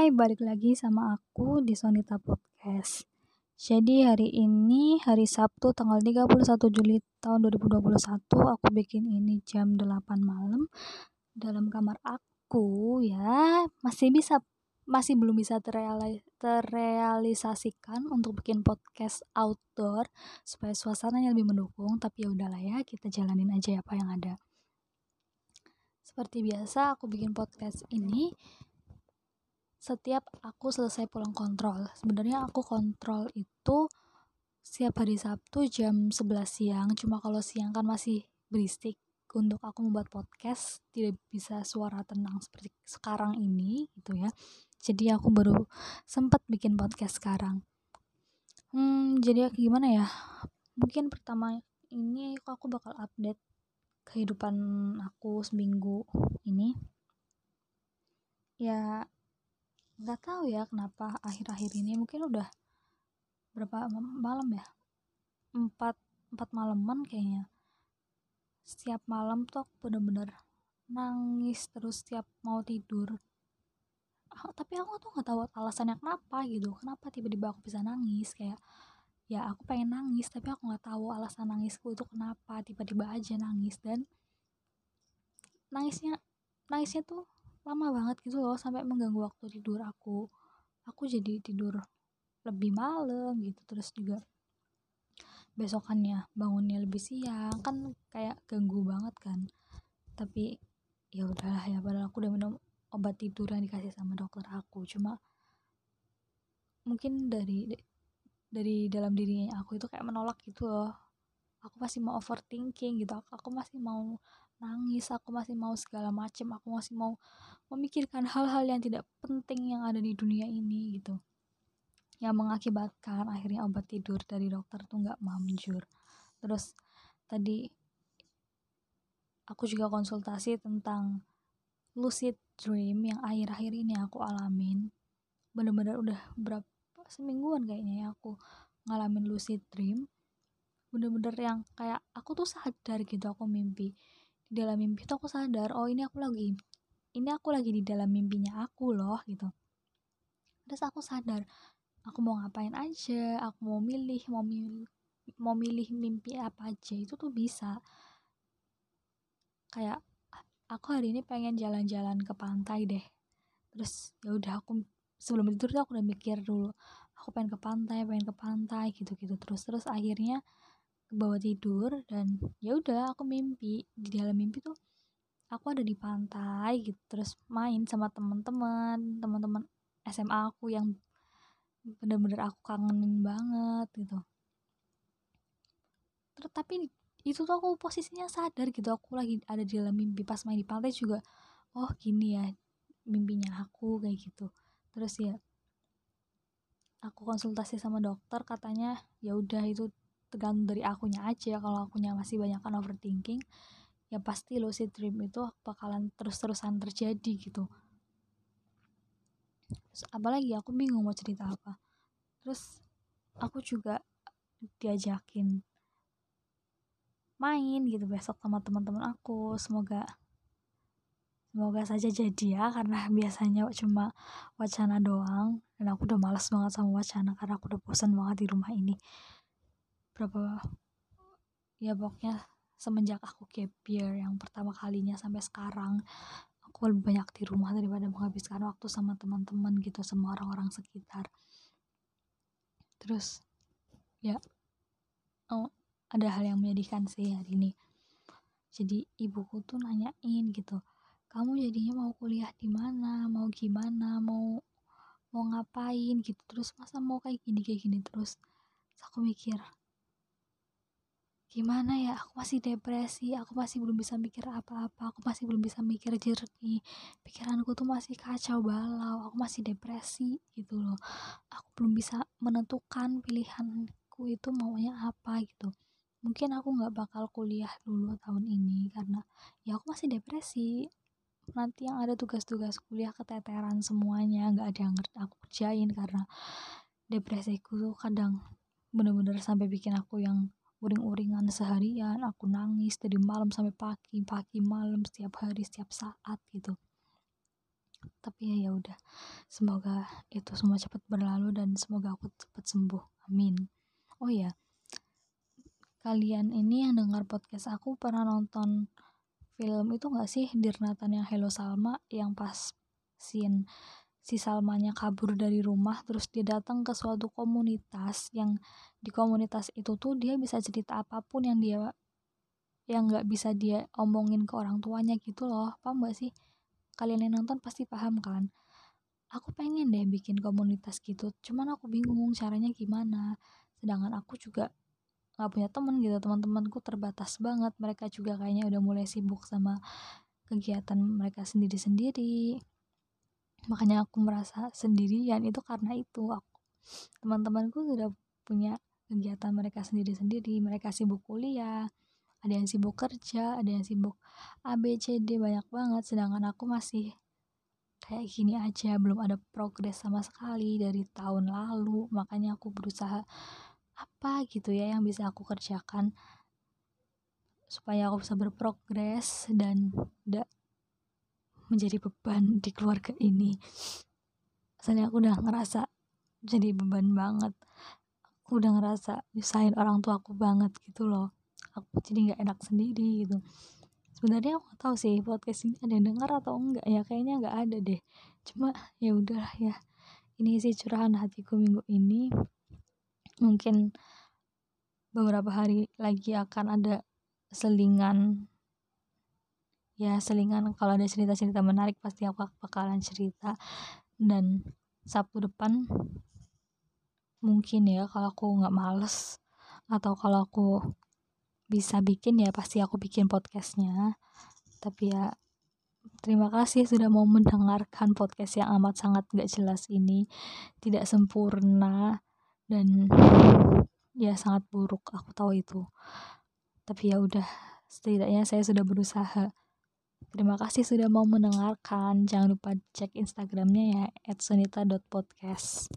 Hai, balik lagi sama aku di Sonita Podcast. Jadi hari ini hari Sabtu tanggal 31 Juli tahun 2021 aku bikin ini jam 8 malam dalam kamar aku ya. Masih bisa masih belum bisa terreali terrealisasikan untuk bikin podcast outdoor supaya suasananya lebih mendukung, tapi ya udahlah ya, kita jalanin aja apa yang ada. Seperti biasa aku bikin podcast ini setiap aku selesai pulang kontrol. Sebenarnya aku kontrol itu setiap hari Sabtu jam 11 siang. Cuma kalau siang kan masih berisik untuk aku membuat podcast tidak bisa suara tenang seperti sekarang ini gitu ya. Jadi aku baru sempat bikin podcast sekarang. Hmm, jadi gimana ya? Mungkin pertama ini aku bakal update kehidupan aku seminggu ini. Ya nggak tahu ya kenapa akhir-akhir ini mungkin udah berapa malam ya? Empat empat malaman kayaknya. Setiap malam tuh aku bener-bener nangis terus setiap mau tidur. Ah, tapi aku tuh nggak tahu alasannya kenapa gitu. Kenapa tiba-tiba aku bisa nangis? Kayak ya aku pengen nangis tapi aku nggak tahu alasan nangisku itu kenapa tiba-tiba aja nangis. Dan nangisnya nangisnya tuh lama banget gitu loh sampai mengganggu waktu tidur aku. Aku jadi tidur lebih malam gitu terus juga besokannya bangunnya lebih siang kan kayak ganggu banget kan. Tapi ya udahlah ya padahal aku udah minum obat tidur yang dikasih sama dokter aku. Cuma mungkin dari dari dalam dirinya aku itu kayak menolak gitu loh. Aku masih mau overthinking gitu aku, masih mau nangis aku masih mau segala macem aku masih mau memikirkan hal-hal yang tidak penting yang ada di dunia ini gitu. Yang mengakibatkan akhirnya obat tidur dari dokter tuh nggak manjur. Terus tadi aku juga konsultasi tentang lucid dream yang akhir-akhir ini aku alamin. Bener-bener udah berapa semingguan kayaknya ya aku ngalamin lucid dream. Bener-bener yang kayak aku tuh sadar gitu aku mimpi di dalam mimpi tuh aku sadar oh ini aku lagi ini aku lagi di dalam mimpinya aku loh gitu. Terus aku sadar aku mau ngapain aja aku mau milih mau milih mau milih mimpi apa aja itu tuh bisa. Kayak aku hari ini pengen jalan-jalan ke pantai deh. Terus ya udah aku sebelum tidur tuh aku udah mikir dulu aku pengen ke pantai pengen ke pantai gitu gitu terus terus akhirnya ke bawah tidur dan ya udah aku mimpi di dalam mimpi tuh aku ada di pantai gitu terus main sama teman-teman teman-teman SMA aku yang bener-bener aku kangenin banget gitu. Terus tapi itu tuh aku posisinya sadar gitu aku lagi ada di dalam mimpi pas main di pantai juga oh gini ya mimpinya aku kayak gitu. Terus ya aku konsultasi sama dokter katanya ya udah itu tergantung dari akunya aja. Kalau akunya masih banyak kan overthinking ya pasti lucid dream itu bakalan terus-terusan terjadi gitu. Terus apalagi aku bingung mau cerita apa. Terus aku juga diajakin main gitu besok sama teman-teman aku. Semoga semoga saja jadi ya karena biasanya cuma wacana doang. Dan aku udah malas banget sama wacana karena aku udah bosan banget di rumah ini berapa ya pokoknya semenjak aku gap year yang pertama kalinya sampai sekarang aku lebih banyak di rumah daripada menghabiskan waktu sama teman-teman gitu sama orang-orang sekitar. Terus ya oh, ada hal yang menyedihkan sih hari ini. Jadi ibuku tuh nanyain gitu kamu jadinya mau kuliah di mana? Mau gimana? Mau mau ngapain? Gitu terus masa mau kayak gini kayak gini? Terus aku mikir gimana ya aku masih depresi aku masih belum bisa mikir apa-apa aku masih belum bisa mikir jernih. Pikiranku tuh masih kacau balau aku masih depresi gitu loh. Aku belum bisa menentukan pilihanku itu maunya apa gitu. Mungkin aku nggak bakal kuliah dulu tahun ini karena ya aku masih depresi. Nanti yang ada tugas-tugas kuliah keteteran semuanya nggak ada yang ngerti aku kerjain karena depresiku tuh kadang bener-bener sampai bikin aku yang uring-uringan seharian aku nangis dari malam sampai pagi pagi malam setiap hari setiap saat gitu. Tapi ya ya udah. Semoga itu semua cepat berlalu dan semoga aku cepat sembuh. Amin. Oh ya kalian ini yang dengar podcast aku pernah nonton film itu gak sih? Dirnatan yang Hello Salma yang pas scene si Salmanya kabur dari rumah terus dia datang ke suatu komunitas yang di komunitas itu tuh dia bisa cerita apa pun yang dia yang nggak bisa dia omongin ke orang tuanya gitu loh. Paham gak sih? Kalian yang nonton pasti paham kan? Aku pengen deh bikin komunitas gitu cuman aku bingung caranya gimana. Sedangkan aku juga nggak punya temen gitu teman-temanku terbatas banget. Mereka juga kayaknya udah mulai sibuk sama kegiatan mereka sendiri-sendiri makanya aku merasa sendirian itu karena itu. Aku teman-temanku sudah punya kegiatan mereka sendiri-sendiri. Mereka sibuk kuliah ada yang sibuk kerja ada yang sibuk A B C D banyak banget. Sedangkan aku masih kayak gini aja belum ada progres sama sekali dari tahun lalu. Makanya aku berusaha apa gitu ya yang bisa aku kerjakan supaya aku bisa berprogres dan tidak menjadi beban di keluarga ini. Soalnya aku udah ngerasa jadi beban banget. Aku udah ngerasa nyusahin orang tua aku banget gitu loh. Aku jadi nggak enak sendiri gitu. Sebenarnya aku tahu sih podcast ini ada yang dengar atau enggak ya. Kayaknya nggak ada deh. Cuma ya udahlah ya. Ini sih curahan hatiku minggu ini. Mungkin beberapa hari lagi akan ada selingan ya selingan. Kalau ada cerita-cerita menarik pasti aku bakalan cerita. Dan Sabtu depan mungkin ya kalau aku nggak males atau kalau aku bisa bikin ya pasti aku bikin podcastnya. Tapi ya terima kasih sudah mau mendengarkan podcast yang amat sangat gak jelas ini. Tidak sempurna dan ya sangat buruk. Aku tahu itu. Tapi ya udah setidaknya saya sudah berusaha terima kasih sudah mau mendengarkan. Jangan lupa cek instagramnya ya @sunita.podcast